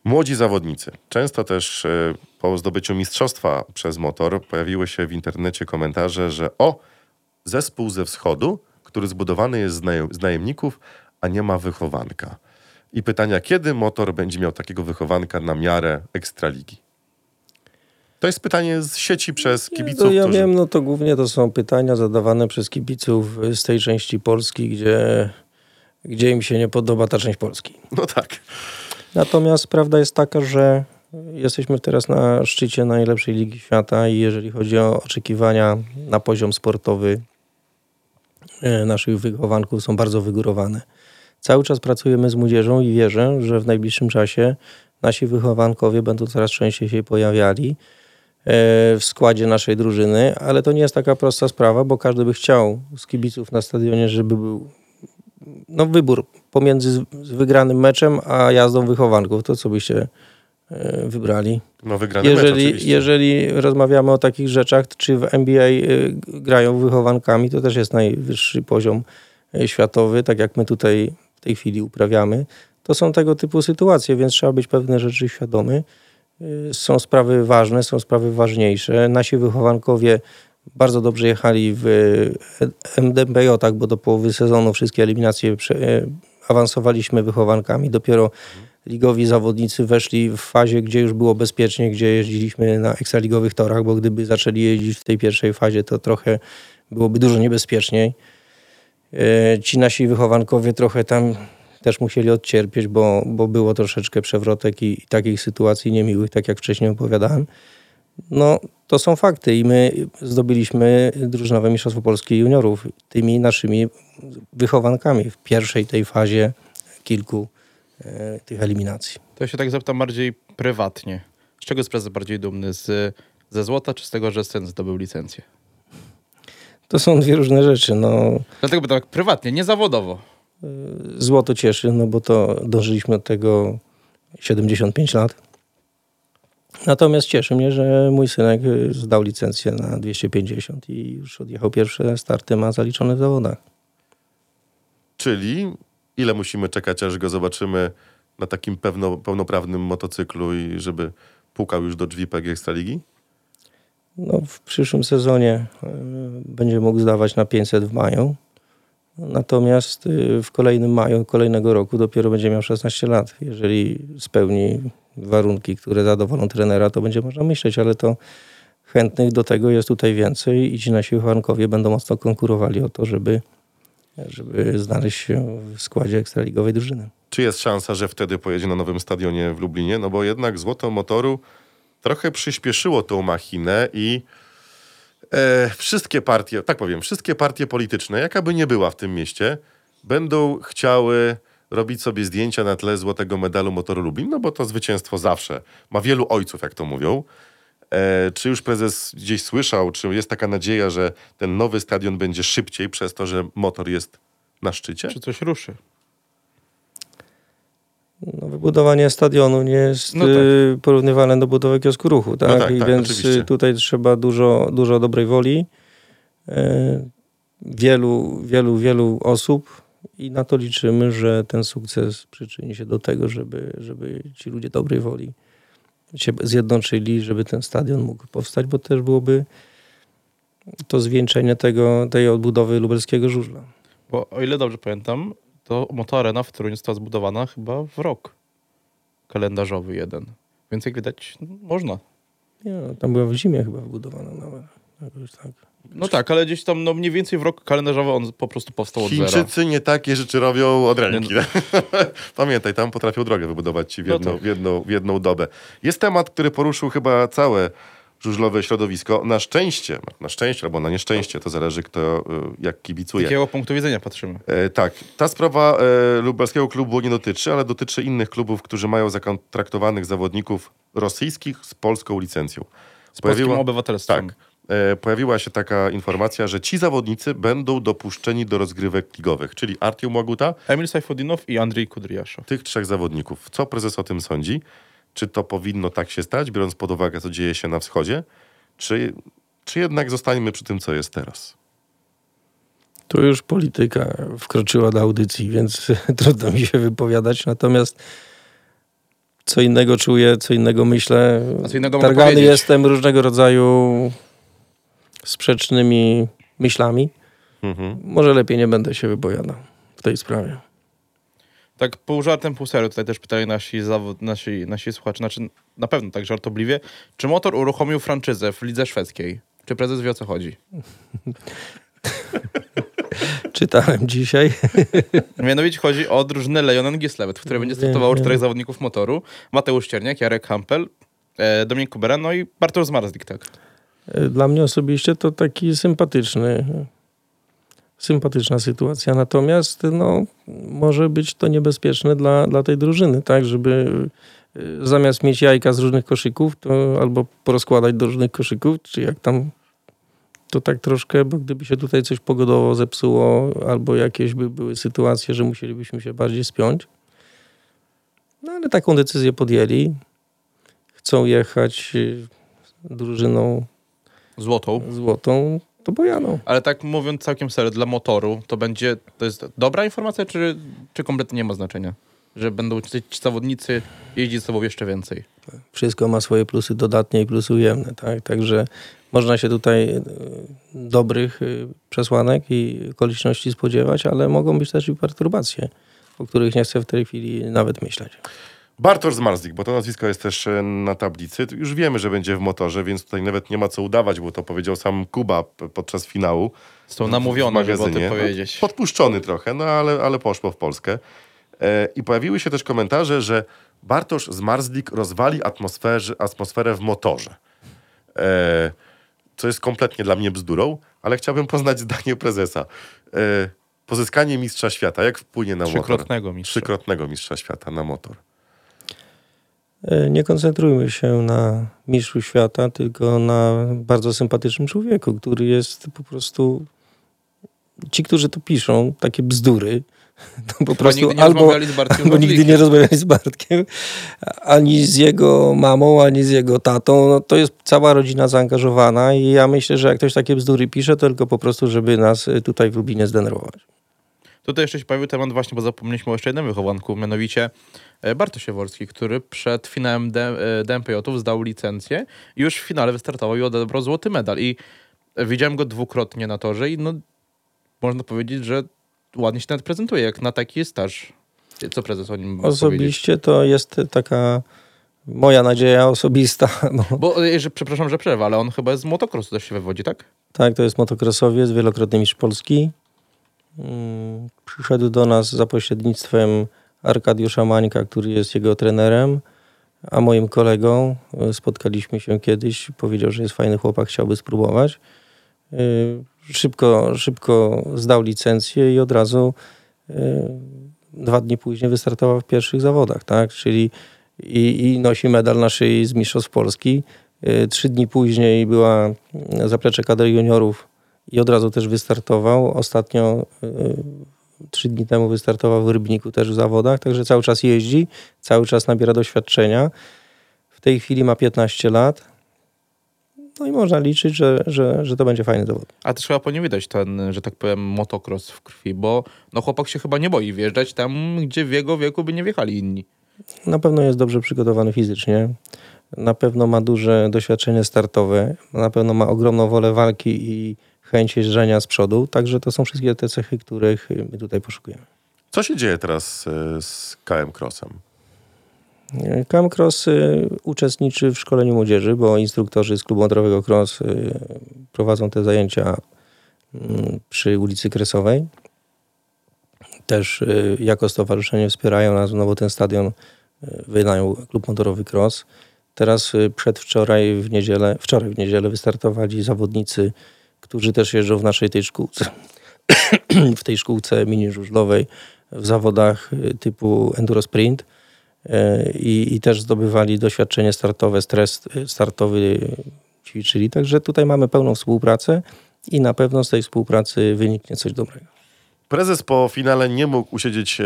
Młodzi zawodnicy. Często też e, po zdobyciu mistrzostwa przez motor pojawiły się w internecie komentarze, że o, zespół ze wschodu, który zbudowany jest z najemników, a nie ma wychowanka. I pytania, kiedy motor będzie miał takiego wychowanka na miarę ekstraligi? To jest pytanie z sieci przez kibiców, to ja którzy... wiem, no to głównie to są pytania zadawane przez kibiców z tej części Polski, gdzie, gdzie im się nie podoba ta część Polski. No tak. Natomiast prawda jest taka, że jesteśmy teraz na szczycie najlepszej ligi świata i jeżeli chodzi o oczekiwania na poziom sportowy e, naszych wychowanków są bardzo wygórowane. Cały czas pracujemy z młodzieżą i wierzę, że w najbliższym czasie nasi wychowankowie będą coraz częściej się pojawiali w składzie naszej drużyny, ale to nie jest taka prosta sprawa, bo każdy by chciał z kibiców na stadionie, żeby był no, wybór pomiędzy wygranym meczem a jazdą wychowanków. To co byście e, wybrali? No wygrany mecz Jeżeli, oczywiście. jeżeli rozmawiamy o takich rzeczach, czy w NBA y, grają wychowankami, to też jest najwyższy poziom światowy, tak jak my tutaj w tej chwili uprawiamy. To są tego typu sytuacje, więc trzeba być pewne rzeczy świadomy. Y, Są sprawy ważne, są sprawy ważniejsze. Nasi wychowankowie bardzo dobrze jechali w e, MDBJ, bo do połowy sezonu wszystkie eliminacje e, awansowaliśmy wychowankami. Dopiero ligowi zawodnicy weszli w fazie, gdzie już było bezpiecznie, gdzie jeździliśmy na ekstraligowych torach, bo gdyby zaczęli jeździć w tej pierwszej fazie, to trochę byłoby dużo niebezpieczniej. E, Ci nasi wychowankowie trochę tam też musieli odcierpieć, bo, bo było troszeczkę przewrotek i, i takich sytuacji niemiłych, tak jak wcześniej opowiadałem. No, to są fakty i my zdobyliśmy drużynowe Mistrzostwo Polski Juniorów tymi naszymi wychowankami w pierwszej tej fazie kilku e, tych eliminacji. To ja się tak zapytam bardziej prywatnie. Z czego jest prezes bardziej dumny? Z, ze złota, czy z tego, że Sen zdobył licencję? To są dwie różne rzeczy. No, Dlatego tak prywatnie, nie zawodowo. Złoto cieszy, no bo to dążyliśmy do tego 75 lat. Natomiast cieszy mnie, że mój synek y, zdał licencję na 250 i już odjechał pierwsze starty, ma zaliczone w zawodach. Czyli ile musimy czekać, aż go zobaczymy na takim pewno, pełnoprawnym motocyklu i żeby pukał już do drzwi PG Ekstraligi? No, w przyszłym sezonie y, będzie mógł zdawać na 500 w maju. Natomiast y, w kolejnym maju kolejnego roku dopiero będzie miał 16 lat. Jeżeli spełni warunki, które zadowolą trenera, to będzie można myśleć, ale to chętnych do tego jest tutaj więcej i ci nasi wychowankowie będą mocno konkurowali o to, żeby, żeby znaleźć się w składzie ekstraligowej drużyny. Czy jest szansa, że wtedy pojedzie na nowym stadionie w Lublinie? No bo jednak złoto motoru trochę przyspieszyło tą machinę i e, wszystkie partie, tak powiem, wszystkie partie polityczne, jaka by nie była w tym mieście, będą chciały robić sobie zdjęcia na tle złotego medalu motoru Lublin, no bo to zwycięstwo zawsze ma wielu ojców, jak to mówią. E, czy już prezes gdzieś słyszał, czy jest taka nadzieja, że ten nowy stadion będzie szybciej przez to, że motor jest na szczycie? Czy coś ruszy? No, wybudowanie stadionu nie jest No tak. y, porównywalne do budowy kiosku ruchu, tak? tak, I tak, więc oczywiście. y, tutaj trzeba dużo, dużo dobrej woli, y, wielu, wielu, wielu osób i na to liczymy, że ten sukces przyczyni się do tego, żeby, żeby ci ludzie dobrej woli się zjednoczyli, żeby ten stadion mógł powstać, bo też byłoby to zwieńczenie tego, tej odbudowy lubelskiego żużla. Bo o ile dobrze pamiętam, to motoarena w Toruniu została zbudowana chyba w rok kalendarzowy jeden. Więc jak widać, no, można. Nie, no, tam była w zimie chyba wybudowana nawet. Jakoś tak. No tak, ale gdzieś tam no mniej więcej w rok kalendarzowy on po prostu powstał od zera. Chińczycy nie takie rzeczy robią od ręki. Pamiętaj, tam potrafią drogę wybudować ci w No jedną, tak. w, jedną, w jedną dobę. Jest temat, który poruszył chyba całe żużlowe środowisko. Na szczęście, na szczęście albo na nieszczęście, to zależy kto y, jak Z kibicuje. jakiego punktu widzenia patrzymy? E, tak, ta sprawa e, lubelskiego klubu nie dotyczy, ale dotyczy innych klubów, którzy mają zakontraktowanych zawodników rosyjskich z polską licencją. Z polskim obywatelstwem. Tak. E, pojawiła się taka informacja, że ci zawodnicy będą dopuszczeni do rozgrywek ligowych, czyli Artiom Łaguta, Emil Sajfudinow i Andrzej Kudryaszow. tych trzech zawodników. Co prezes o tym sądzi? Czy to powinno tak się stać, biorąc pod uwagę, co dzieje się na wschodzie? Czy, czy jednak zostaniemy przy tym, co jest teraz? Tu już polityka wkroczyła do audycji, więc trudno mi się wypowiadać. Natomiast co innego czuję, co innego myślę. A co innego Targany jestem różnego rodzaju sprzecznymi myślami. Mhm. Może lepiej nie będę się wypowiadał w tej sprawie. Tak pół żartem, pół serio tutaj też pytali nasi, zawod, nasi, nasi słuchacze, znaczy na pewno tak żartobliwie, czy motor uruchomił franczyzę w lidze szwedzkiej? Czy prezes wie o co chodzi? Czytałem dzisiaj. Mianowicie chodzi o drużynę Lejonen Gislevet, w której będzie startowało czterech zawodników motoru. Mateusz Cierniak, Jarek Hampel, e, Dominik Kubera, no i Bartosz Zmarzlik, tak. Dla mnie osobiście to taki sympatyczny, sympatyczna sytuacja. Natomiast no, może być to niebezpieczne dla, dla tej drużyny, tak, żeby y, zamiast mieć jajka z różnych koszyków, to albo porozkładać do różnych koszyków, czy jak tam to tak troszkę, bo gdyby się tutaj coś pogodowo zepsuło, albo jakieś by były sytuacje, że musielibyśmy się bardziej spiąć. No ale taką decyzję podjęli. Chcą jechać y, drużyną Złotą. złotą, to bojaną. Ale tak mówiąc całkiem serio, dla motoru, to będzie, to jest dobra informacja, czy, czy kompletnie nie ma znaczenia? Że będą ci zawodnicy jeździć ze sobą jeszcze więcej. Wszystko ma swoje plusy dodatnie i plusy ujemne, tak? Także można się tutaj y, dobrych y, przesłanek i okoliczności spodziewać, ale mogą być też i perturbacje, o których nie chcę w tej chwili nawet myśleć. Bartosz Zmarzlik, bo to nazwisko jest też e, na tablicy. Już wiemy, że będzie w motorze, więc tutaj nawet nie ma co udawać, bo to powiedział sam Kuba podczas finału. Są namówione, żeby o tym powiedzieć. No, podpuszczony trochę, no ale, ale poszło w Polskę. E, I pojawiły się też komentarze, że Bartosz Zmarzlik rozwali atmosferę w motorze. E, co jest kompletnie dla mnie bzdurą, ale chciałbym poznać zdanie prezesa. Pozyskanie mistrza świata, jak wpłynie na motor? Trzykrotnego mistrza. Trzykrotnego mistrza świata na motor. E, Nie koncentrujmy się na mistrzu świata, tylko na bardzo sympatycznym człowieku, który jest po prostu ci, którzy to piszą, takie bzdury, to po Chyba prostu nigdy albo, albo nigdy nie rozmawiali z Bartkiem, ani z jego mamą, ani z jego tatą. No, to jest cała rodzina zaangażowana i ja myślę, że jak ktoś takie bzdury pisze, to tylko po prostu, żeby nas y, tutaj w Lublinie zdenerwować. Tutaj jeszcze się pojawił temat właśnie, bo zapomnieliśmy o jeszcze jednym wychowanku, mianowicie e, Bartosz Sieworski, który przed finałem D- e, DMPJ-ów zdał licencję i już w finale wystartował i odebrał złoty medal. I widziałem go dwukrotnie na torze i no, można powiedzieć, że ładnie się nawet prezentuje, jak na taki staż. Co prezes o nim mógł powiedzieć? Osobiście to jest taka moja nadzieja osobista. Bo, Bo, e, że, przepraszam, że przerwę, ale on chyba z motocrossu też się wywodzi, tak? tak, to jest motocrossowiec, wielokrotny mistrz Polski. Mm, Przyszedł do nas za pośrednictwem Arkadiusza Mańka, który jest jego trenerem, a moim kolegą. Y, Spotkaliśmy się kiedyś, powiedział, że jest fajny chłopak, chciałby spróbować. Y, Szybko, szybko zdał licencję i od razu y, dwa dni później wystartował w pierwszych zawodach, tak? Czyli i, i nosi medal na szyi z Mistrzostw Polski. Trzy dni później była zaplecze kadry juniorów i od razu też wystartował. Ostatnio y, trzy dni temu wystartował w Rybniku też w zawodach, także cały czas jeździ, cały czas nabiera doświadczenia. W tej chwili ma 15 lat. No i można liczyć, że, że, że to będzie fajny zawód. A też chyba po nim widać ten, że tak powiem, motocross w krwi, bo no chłopak się chyba nie boi wjeżdżać tam, gdzie w jego wieku by nie wjechali inni. Na pewno jest dobrze przygotowany fizycznie. Na pewno ma duże doświadczenie startowe. Na pewno ma ogromną wolę walki i chęć jeżdżenia z przodu. Także to są wszystkie te cechy, których my tutaj poszukujemy. Co się dzieje teraz e, z KM Crossem? KM Cross y, uczestniczy w szkoleniu młodzieży, bo instruktorzy z klubu motorowego Cross y, prowadzą te zajęcia mm, przy ulicy Kresowej. Też y, jako stowarzyszenie wspierają nas, no bo ten stadion y, wynajął klub motorowy Cross. Teraz y, przedwczoraj w niedzielę, wczoraj w niedzielę wystartowali zawodnicy, którzy też jeżdżą w naszej tej szkółce, w tej szkółce mini żużlowej w zawodach y, typu Enduro Sprint e, i, i też zdobywali doświadczenie startowe, stres startowy ćwiczyli. Także tutaj mamy pełną współpracę i na pewno z tej współpracy wyniknie coś dobrego. Prezes po finale nie mógł usiedzieć e,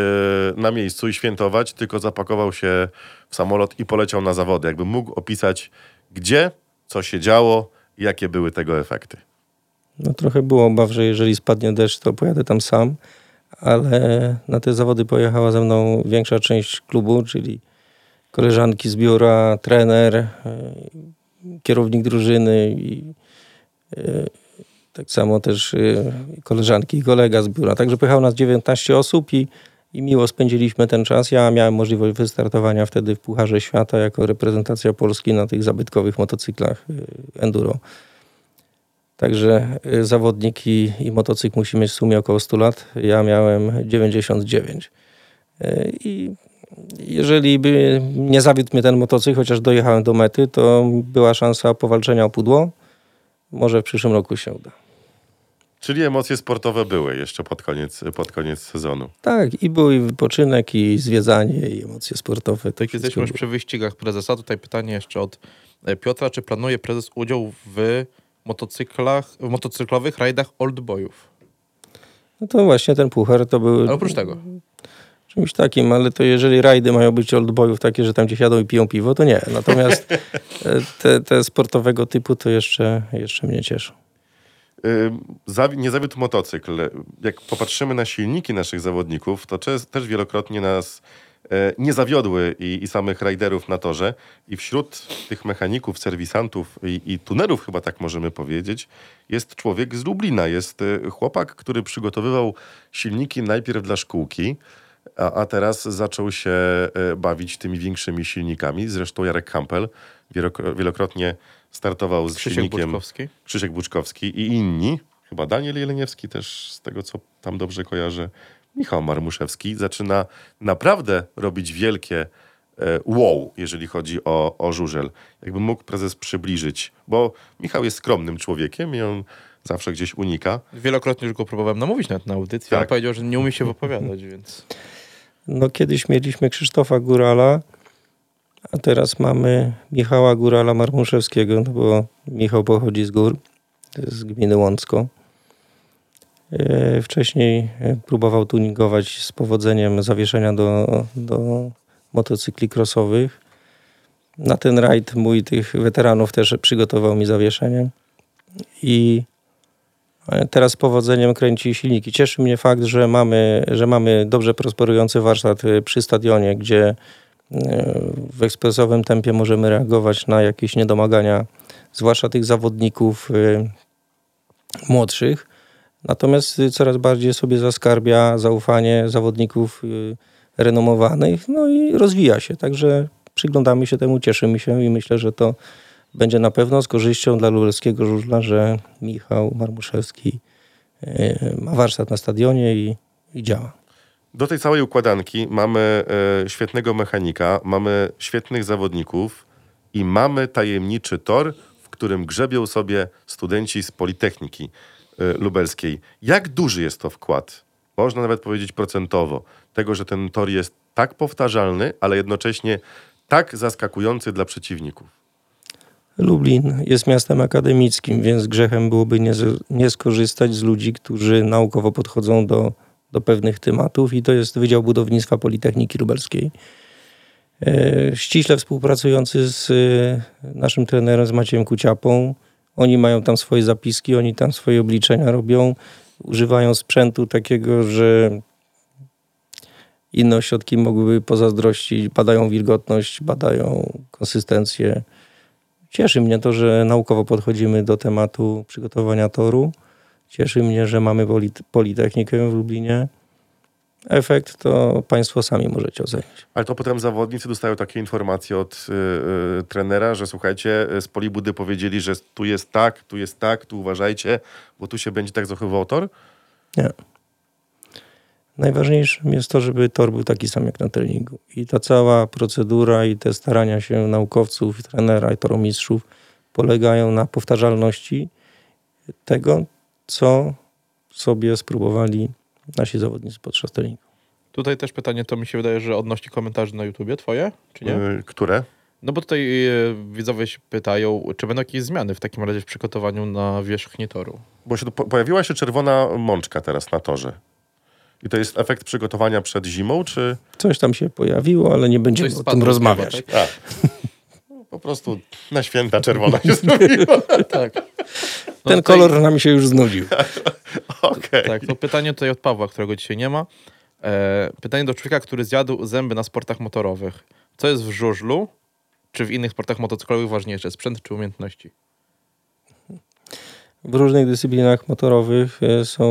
na miejscu i świętować, tylko zapakował się w samolot i poleciał na zawody. Jakby mógł opisać, gdzie, co się działo, jakie były tego efekty. No trochę było obaw, że jeżeli spadnie deszcz, to pojadę tam sam, ale na te zawody pojechała ze mną większa część klubu, czyli koleżanki z biura, trener, e, kierownik drużyny i e, tak samo też e, koleżanki i kolega z biura. Także pojechało nas 19 osób i, i miło spędziliśmy ten czas. Ja miałem możliwość wystartowania wtedy w Pucharze Świata jako reprezentacja Polski na tych zabytkowych motocyklach enduro. Także y, zawodnik i, i motocykl musi mieć w sumie około 100 lat. Ja miałem 99. Y, I jeżeli by nie zawiódł mnie ten motocykl, chociaż dojechałem do mety, to była szansa powalczenia o pudło. Może w przyszłym roku się uda. Czyli emocje sportowe były jeszcze pod koniec, pod koniec sezonu. Tak, i był i wypoczynek, i zwiedzanie, i emocje sportowe. To Tak jesteśmy już przy wyścigach prezesa. Tutaj pytanie jeszcze od e, Piotra. Czy planuje prezes udział w motocyklach, w motocyklowych rajdach Old Boyów? No to właśnie ten puchar to był Ale oprócz tego. czymś takim, ale to jeżeli rajdy mają być oldboyów takie, że tam gdzieś jadą i piją piwo, to nie. Natomiast e, te, te sportowego typu to jeszcze, jeszcze mnie cieszą. Zawi- nie zawiódł motocykl. Jak popatrzymy na silniki naszych zawodników, to też wielokrotnie nas nie zawiodły i, i samych rajderów na torze. I wśród tych mechaników, serwisantów i, i tunerów, chyba tak możemy powiedzieć, jest człowiek z Lublina. Jest e, chłopak, który przygotowywał silniki najpierw dla szkółki, a, a teraz zaczął się e, bawić tymi większymi silnikami. Zresztą Jarek Kampel wielokro- wielokrotnie startował z Krzysiek silnikiem... Buczkowski. Krzysiek Buczkowski i inni, chyba Daniel Jeleniewski też, z tego co tam dobrze kojarzę, Michał Marmuszewski zaczyna naprawdę robić wielkie e, wow, jeżeli chodzi o, o żużel. Jakby mógł prezes przybliżyć, bo Michał jest skromnym człowiekiem i on zawsze gdzieś unika. Wielokrotnie już go próbowałem namówić nawet na audycję, ale Tak. powiedział, że nie umie się wypowiadać, więc... No kiedyś mieliśmy Krzysztofa Górala, a teraz mamy Michała Górala Marmuszewskiego, no bo Michał pochodzi z gór, z gminy Łącko. E, Wcześniej e, próbował tuningować z powodzeniem zawieszenia do, do motocykli crossowych. Na ten rajd mój tych weteranów też przygotował mi zawieszenie. I e, teraz z powodzeniem kręci silniki. Cieszy mnie fakt, że mamy, że mamy dobrze prosperujący warsztat przy stadionie, gdzie w ekspresowym tempie możemy reagować na jakieś niedomagania, zwłaszcza tych zawodników młodszych. Natomiast y, coraz bardziej sobie zaskarbia zaufanie zawodników y, renomowanych, no i rozwija się. Także przyglądamy się temu, cieszymy się i myślę, że to będzie na pewno z korzyścią dla lubelskiego żużla, że Michał Marmuszewski y, ma warsztat na stadionie i, i działa. Do tej całej układanki mamy e, świetnego mechanika, mamy świetnych zawodników i mamy tajemniczy tor, w którym grzebią sobie studenci z Politechniki Lubelskiej. Jak duży jest to wkład? Można nawet powiedzieć procentowo. Tego, że ten tor jest tak powtarzalny, ale jednocześnie tak zaskakujący dla przeciwników. Lublin jest miastem akademickim, więc grzechem byłoby nie, nie skorzystać z ludzi, którzy naukowo podchodzą do, do pewnych tematów i to jest Wydział Budownictwa Politechniki Lubelskiej. E, ściśle współpracujący z e, naszym trenerem, z Maciejem Kuciapą. Oni mają tam swoje zapiski, oni tam swoje obliczenia robią. Używają sprzętu takiego, że inne ośrodki mogłyby pozazdrościć. Badają wilgotność, badają konsystencję. Cieszy mnie to, że naukowo podchodzimy do tematu przygotowania toru. Cieszy mnie, że mamy polit- Politechnikę w Lublinie. Efekt to Państwo sami możecie ocenić. Ale to potem zawodnicy dostają takie informacje od y, y, trenera, że słuchajcie, z Polibudy powiedzieli, że tu jest tak, tu jest tak, tu uważajcie, bo tu się będzie tak zachowywał tor. Nie. Najważniejszym jest to, żeby tor był taki sam jak na treningu. I ta cała procedura i te starania się naukowców, trenera i toromistrzów polegają na powtarzalności tego, co sobie spróbowali nasi zawodnicy podczas treningu. Tutaj też pytanie, to mi się wydaje, że odnośnie komentarzy na YouTubie twoje, czy nie? Y, które? No bo tutaj e, widzowie się pytają, czy będą jakieś zmiany w takim razie w przygotowaniu na wierzchni toru. Bo się, po, pojawiła się czerwona mączka teraz na torze. I to jest efekt przygotowania przed zimą, czy... Coś tam się pojawiło, ale nie będziemy Coś o tym rozmawiać. tak? A. Po prostu na święta czerwona się zrobiła. Tak. No Ten tutaj- kolor nam się już znudził. Okej. Tak, to pytanie tutaj od Pawła, którego dzisiaj nie ma. E, pytanie do człowieka, który zjadł zęby na sportach motorowych. Co jest w żużlu, czy w innych sportach motocyklowych ważniejsze, sprzęt czy umiejętności? W różnych dyscyplinach motorowych e, są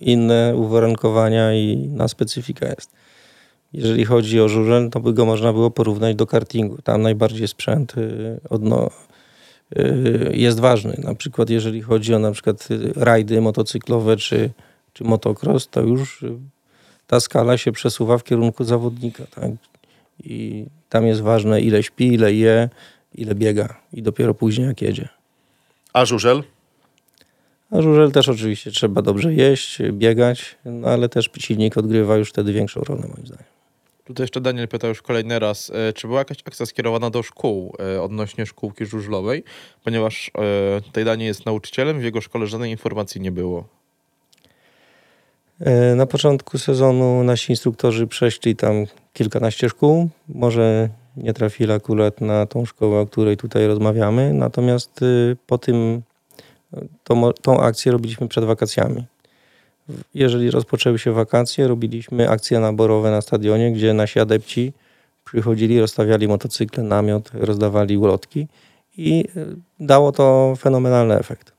inne uwarunkowania i na specyfika jest. Jeżeli chodzi o żużel, to by go można było porównać do kartingu. Tam najbardziej sprzęt y, odno, jest ważny. Na przykład jeżeli chodzi o na przykład y, rajdy motocyklowe czy, czy motocross, to już y, ta skala się przesuwa w kierunku zawodnika. Tak? I tam jest ważne ile śpi, ile je, ile biega i dopiero później jak jedzie. A żużel? A żużel też oczywiście trzeba dobrze jeść, biegać, no ale też silnik odgrywa już wtedy większą rolę moim zdaniem. Tutaj jeszcze Daniel pyta już kolejny raz, e, czy była jakaś akcja skierowana do szkół e, odnośnie szkółki żużlowej, ponieważ e, tutaj Daniel jest nauczycielem, w jego szkole żadnej informacji nie było. Na początku sezonu nasi instruktorzy przeszli tam kilkanaście szkół. Może nie trafili akurat na tą szkołę, o której tutaj rozmawiamy, natomiast y, po tym mo- tą akcję robiliśmy przed wakacjami. Jeżeli rozpoczęły się wakacje, robiliśmy akcje naborowe na stadionie, gdzie nasi adepci przychodzili, rozstawiali motocykle, namiot, rozdawali ulotki i y, dało to fenomenalny efekt.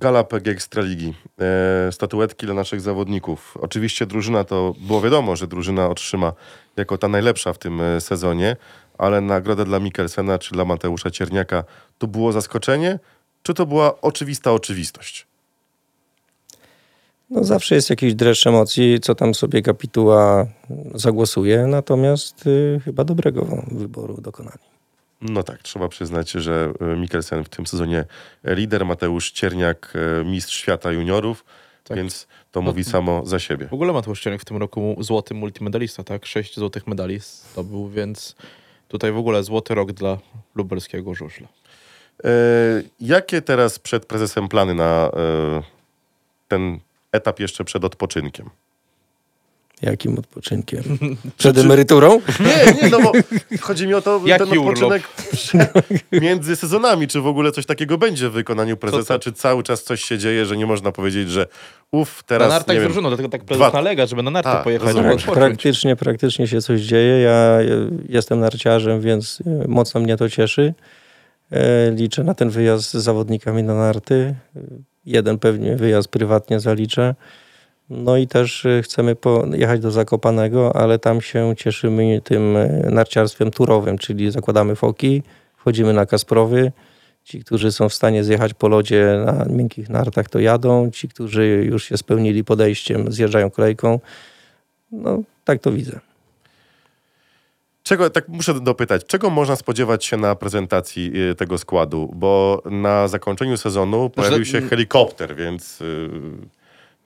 Gala PG Ekstraligi. E, statuetki dla naszych zawodników. Oczywiście drużyna to było wiadomo, że drużyna otrzyma jako ta najlepsza w tym e, sezonie, ale nagroda dla Mikkelsena czy dla Mateusza Cierniaka to było zaskoczenie, czy to była oczywista oczywistość? No zawsze jest jakiś dreszcz emocji, co tam sobie kapituła zagłosuje, natomiast y, chyba dobrego wyboru dokonali. No tak, trzeba przyznać, że e, Mikkelsen w tym sezonie lider, Mateusz Cierniak e, mistrz świata juniorów, Tak. więc to mówi samo za siebie. W ogóle Mateusz Cielek w tym roku złoty multimedalista, tak? Sześć złotych medali zdobył, więc tutaj w ogóle złoty rok dla lubelskiego żużla. E, jakie teraz przed prezesem plany na e, ten etap jeszcze przed odpoczynkiem. Jakim odpoczynkiem? Przed emeryturą? Nie, nie, no bo chodzi mi o to, Jaki ten odpoczynek między sezonami, czy w ogóle coś takiego będzie w wykonaniu prezesa, to? czy cały czas coś się dzieje, że nie można powiedzieć, że uff, Na teraz, nartach z wiem, drużyną, dlatego tak prezes dwa- nalega, żeby na nartach Tak, pojechać, Tak. Praktycznie, praktycznie się coś dzieje. Ja e, jestem narciarzem, więc e, mocno mnie to cieszy. E, Liczę na ten wyjazd z zawodnikami na narty. Jeden pewnie wyjazd prywatnie zaliczę. No i też e, chcemy pojechać do Zakopanego, ale tam się cieszymy tym e, narciarstwem turowym, czyli zakładamy foki, wchodzimy na Kasprowy. Ci, którzy są w stanie zjechać po lodzie na miękkich nartach, to jadą. Ci, którzy już się spełnili podejściem, zjeżdżają kolejką. No, tak to widzę. Czego, tak muszę dopytać, czego można spodziewać się na prezentacji y, tego składu? Bo na zakończeniu sezonu pojawił się helikopter, więc y,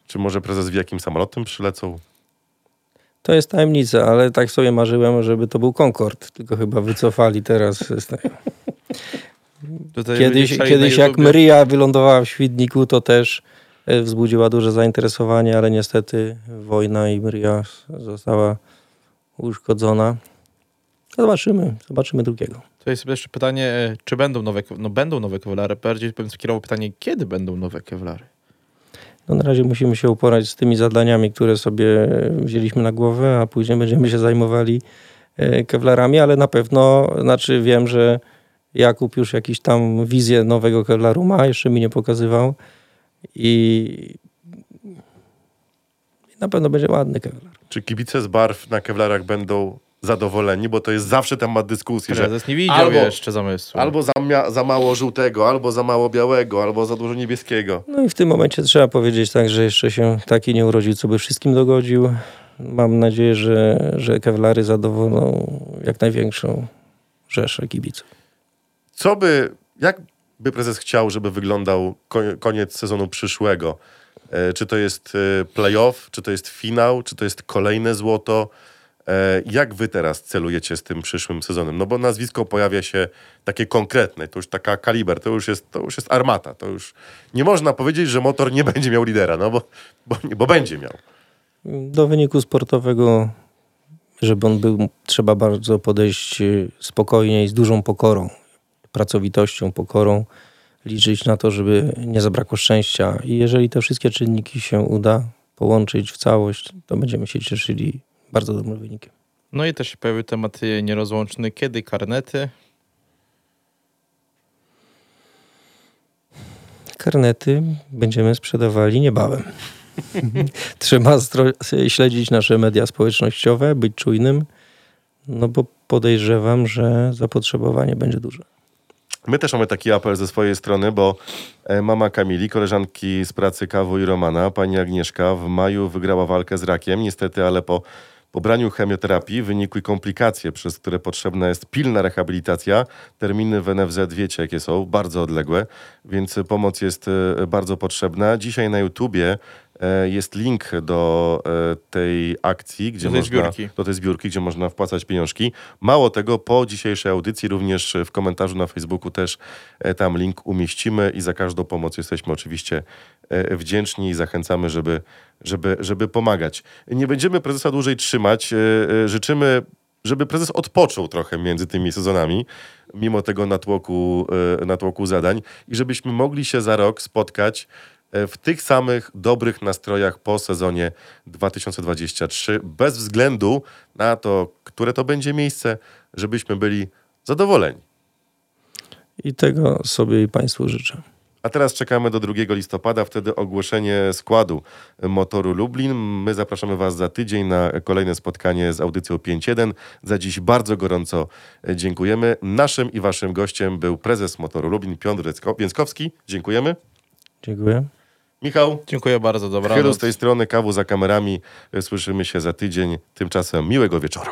czy może prezes wie, jakim samolotem przylecą? To jest tajemnica, ale tak sobie marzyłem, żeby to był Concorde, tylko chyba wycofali teraz. z tego. Tutaj Kiedyś, kiedyś jak. Maria wylądowała w Świdniku, to też e, wzbudziła duże zainteresowanie, ale niestety wojna i Maria została uszkodzona. Zobaczymy, zobaczymy drugiego. To jest jeszcze pytanie, e, czy będą nowe, no będą nowe kewlary. Bardziej bym skierował pytanie, kiedy będą nowe kewlary? No na razie musimy się uporać z tymi zadaniami, które sobie wzięliśmy na głowę, a później będziemy się zajmowali e, kewlarami, ale na pewno, znaczy wiem, że Jakub już jakiś tam wizję nowego kewlaru ma, jeszcze mi nie pokazywał i na pewno będzie ładny kewlar. Czy kibice z barw na kewlarach będą zadowoleni? Bo to jest zawsze temat dyskusji, że Prezes nie widział albo- jeszcze zamysłu. albo za, za mało żółtego, albo za mało białego, albo za dużo niebieskiego. No i w tym momencie trzeba powiedzieć tak, że jeszcze się taki nie urodził, co by wszystkim dogodził. Mam nadzieję, że, że kewlary zadowolą jak największą rzeszę kibiców. Co by, jak by prezes chciał, żeby wyglądał ko- koniec sezonu przyszłego? E, czy to jest e, playoff, czy to jest finał, czy to jest kolejne złoto? E, jak wy teraz celujecie z tym przyszłym sezonem? No bo nazwisko pojawia się takie konkretne, to już taka kaliber, to już jest, to już jest armata, to już nie można powiedzieć, że motor nie będzie miał lidera, no bo, bo, bo będzie miał. Do wyniku sportowego, żeby on był, trzeba bardzo podejść y, spokojnie i z dużą pokorą, pracowitością, pokorą, liczyć na to, żeby nie zabrakło szczęścia. I jeżeli te wszystkie czynniki się uda połączyć w całość, to będziemy się cieszyli bardzo dobrym wynikiem. No i też się pojawił temat nierozłączny. Kiedy karnety? Karnety będziemy sprzedawali niebawem. Trzeba śledzić nasze media społecznościowe, być czujnym, no bo podejrzewam, że zapotrzebowanie będzie duże. My też mamy taki apel ze swojej strony, bo e, mama Kamili, koleżanki z pracy Kawu i Romana, pani Agnieszka, w maju wygrała walkę z rakiem. Niestety, ale po pobraniu chemioterapii wynikły komplikacje, przez które potrzebna jest pilna rehabilitacja. Terminy w NFZ wiecie, jakie są, bardzo odległe, więc pomoc jest e, bardzo potrzebna. Dzisiaj na YouTubie e, jest link do e, tej akcji, gdzie Do tej można zbiórki. do tej zbiórki, gdzie można wpłacać pieniążki. Mało tego, po dzisiejszej audycji również w komentarzu na Facebooku też tam link umieścimy i za każdą pomoc jesteśmy oczywiście wdzięczni i zachęcamy, żeby, żeby, żeby pomagać. Nie będziemy prezesa dłużej trzymać. e, e, Życzymy, żeby prezes odpoczął trochę między tymi sezonami, mimo tego natłoku, e, natłoku zadań i żebyśmy mogli się za rok spotkać w tych samych dobrych nastrojach po sezonie 2023, bez względu na to, które to będzie miejsce, żebyśmy byli zadowoleni. I tego sobie i Państwu życzę. A teraz czekamy do 2 listopada, wtedy ogłoszenie składu motoru Lublin. My zapraszamy Was za tydzień na kolejne spotkanie z audycją 5.1. Za dziś bardzo gorąco dziękujemy. Naszym i Waszym gościem był prezes motoru Lublin Piotr Więckowski. Dziękujemy. Dziękuję. Michał. Dziękuję bardzo, dobranoc. Chylu z tej strony, kawu za kamerami. Słyszymy się za tydzień. Tymczasem miłego wieczoru.